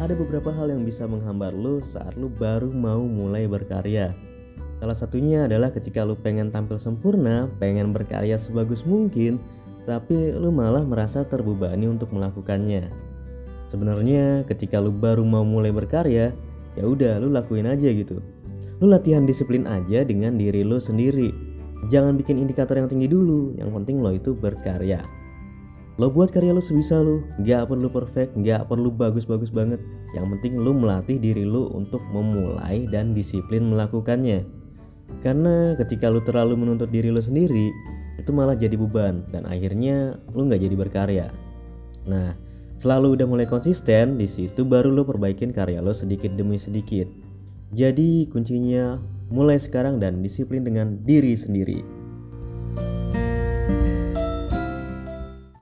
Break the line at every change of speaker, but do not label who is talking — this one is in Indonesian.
ada beberapa hal yang bisa menghambat lo saat lo baru mau mulai berkarya. Salah satunya adalah ketika lo pengen tampil sempurna, pengen berkarya sebagus mungkin, tapi lo malah merasa terbebani untuk melakukannya. Sebenarnya ketika lo baru mau mulai berkarya, ya udah lo lakuin aja gitu. Lo latihan disiplin aja dengan diri lo sendiri. Jangan bikin indikator yang tinggi dulu, yang penting lo itu berkarya. Lo buat karya lo sebisa lo, gak perlu perfect, gak perlu bagus-bagus banget. Yang penting lo melatih diri lo untuk memulai dan disiplin melakukannya. Karena ketika lo terlalu menuntut diri lo sendiri, itu malah jadi beban dan akhirnya lo gak jadi berkarya. Nah, selalu udah mulai konsisten, di situ baru lo perbaikin karya lo sedikit demi sedikit. Jadi kuncinya mulai sekarang dan disiplin dengan diri sendiri.